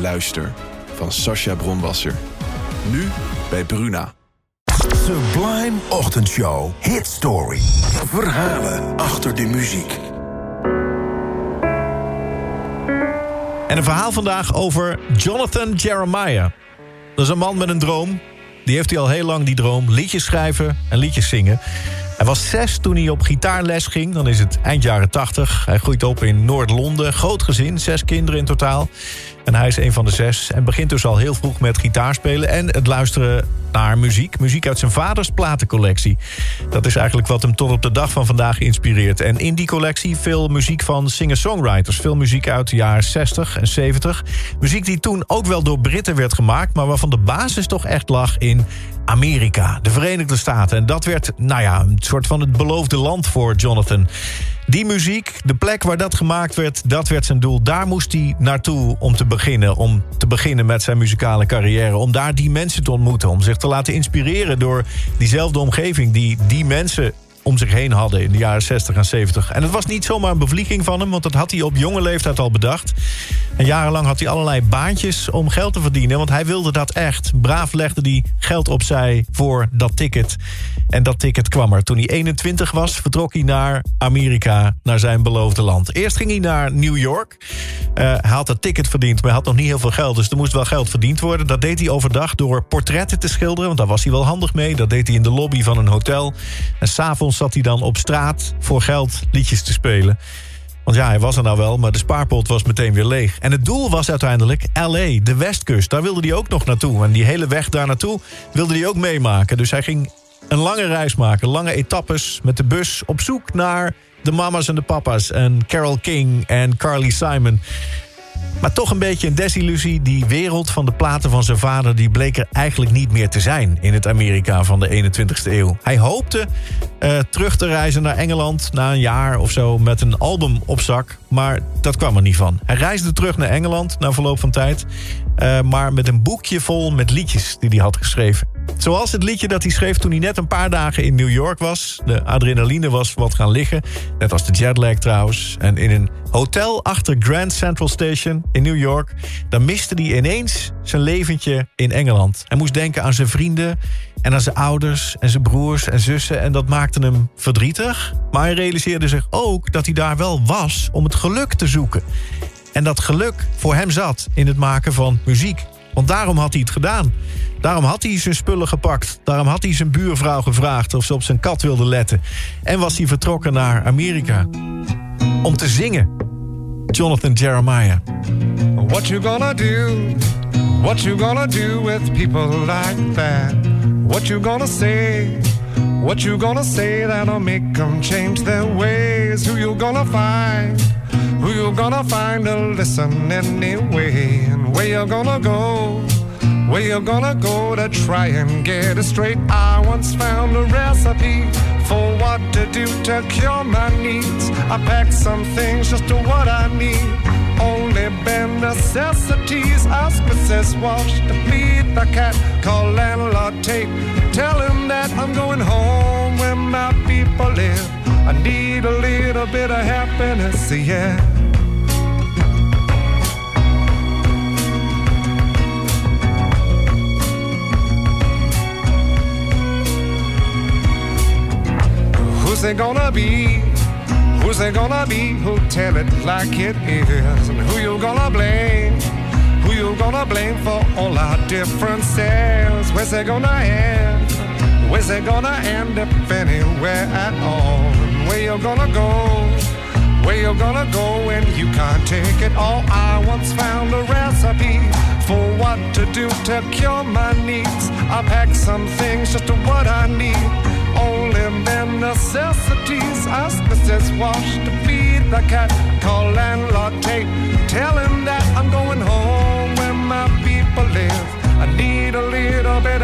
Luister van Sascha Bronwasser. Nu bij Bruna. Sublime Ochtendshow. Hit Story. Verhalen achter de muziek. En een verhaal vandaag over Jonathan Jeremiah. Dat is een man met een droom. Die heeft hij al heel lang, die droom. Liedjes schrijven en liedjes zingen. Hij was zes toen hij op gitaarles ging. Dan is het eind jaren tachtig. Hij groeit op in Noord-Londen. Groot gezin, zes kinderen in totaal. En hij is een van de zes. En begint dus al heel vroeg met gitaarspelen... en het luisteren naar muziek. Muziek uit zijn vaders platencollectie. Dat is eigenlijk wat hem tot op de dag van vandaag inspireert. En in die collectie veel muziek van singer-songwriters. Veel muziek uit de jaren 60 en 70. Muziek die toen ook wel door Britten werd gemaakt... maar waarvan de basis toch echt lag in Amerika, de Verenigde Staten. En dat werd, nou ja, een soort van het beloofde land voor Jonathan. Die muziek, de plek waar dat gemaakt werd, dat werd zijn doel. Daar moest hij naartoe om te beginnen. Om te beginnen met zijn muzikale carrière. Om daar die mensen te ontmoeten. Om zich te laten inspireren door diezelfde omgeving... die die mensen om zich heen hadden in de jaren 60 en 70. En het was niet zomaar een bevlieging van hem... want dat had hij op jonge leeftijd al bedacht. En jarenlang had hij allerlei baantjes om geld te verdienen... want hij wilde dat echt. Braaf legde hij geld opzij voor dat ticket. En dat ticket kwam er. Toen hij 21 was, vertrok hij naar Amerika... naar zijn beloofde land. Eerst ging hij naar New York. Uh, hij had dat ticket verdiend, maar hij had nog niet heel veel geld... dus er moest wel geld verdiend worden. Dat deed hij overdag door portretten te schilderen... want daar was hij wel handig mee. Dat deed hij in de lobby van een hotel. En s'avonds zat hij dan op straat voor geld liedjes te spelen. Want ja, hij was er nou wel, maar de spaarpot was meteen weer leeg. En het doel was uiteindelijk L.A., de westkust. Daar wilde hij ook nog naartoe. En die hele weg daar naartoe wilde hij ook meemaken. Dus hij ging een lange reis maken, lange etappes met de bus... op zoek naar de mama's en de papa's en Carol King en Carly Simon... Maar toch een beetje een desillusie. Die wereld van de platen van zijn vader... die bleek er eigenlijk niet meer te zijn in het Amerika van de 21ste eeuw. Hij hoopte uh, terug te reizen naar Engeland... na een jaar of zo met een album op zak. Maar dat kwam er niet van. Hij reisde terug naar Engeland na verloop van tijd. Uh, maar met een boekje vol met liedjes die hij had geschreven. Zoals het liedje dat hij schreef toen hij net een paar dagen in New York was. De adrenaline was wat gaan liggen. Net als de jetlag trouwens. En in een hotel achter Grand Central Station in New York... dan miste hij ineens zijn leventje in Engeland. Hij moest denken aan zijn vrienden en aan zijn ouders en zijn broers en zussen... en dat maakte hem verdrietig. Maar hij realiseerde zich ook dat hij daar wel was om het geluk te zoeken. En dat geluk voor hem zat in het maken van muziek. Want daarom had hij het gedaan. Daarom had hij zijn spullen gepakt. Daarom had hij zijn buurvrouw gevraagd of ze op zijn kat wilde letten. En was hij vertrokken naar Amerika. Om te zingen. Jonathan Jeremiah. What you gonna do? What you gonna do with people like that? What you gonna say? What you gonna say that'll make them change their ways? Who you gonna find? Who you gonna find to listen anyway? And where you gonna go? Where you gonna go to try and get it straight? I once found a recipe for what to do to cure my needs. I packed some things just to what I need. Only bare necessities. Ask Mrs. Walsh to feed the cat. Call landlord tape. Tell him that I'm going home where my people live. I need a little bit of happiness, yeah. Who's it gonna be? Who's it gonna be who'll tell it like it is? And who you gonna blame? Who you gonna blame for all our differences? Where's it gonna end? Where's it gonna end if anywhere at all? And where you gonna go? Where you gonna go when you can't take it all? I once found a recipe for what to do to cure my needs. I packed some things just to what I need. Bare necessities. Ask Mrs. Walsh to feed the cat. Call landlord Tate. Tell him that I'm going home where my people live. I need a little bit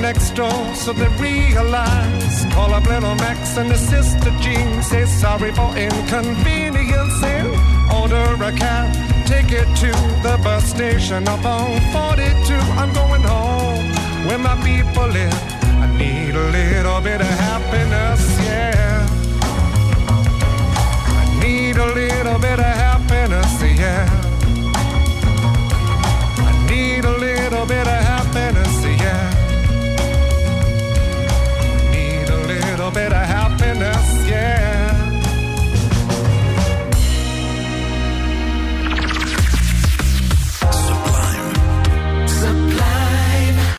next door, so they realize. Call up little Max and his sister Jean. Say sorry for inconveniencing. Order a cab, take it to the bus station up on 42. I'm going home where my people live. I need a little bit of happiness, yeah.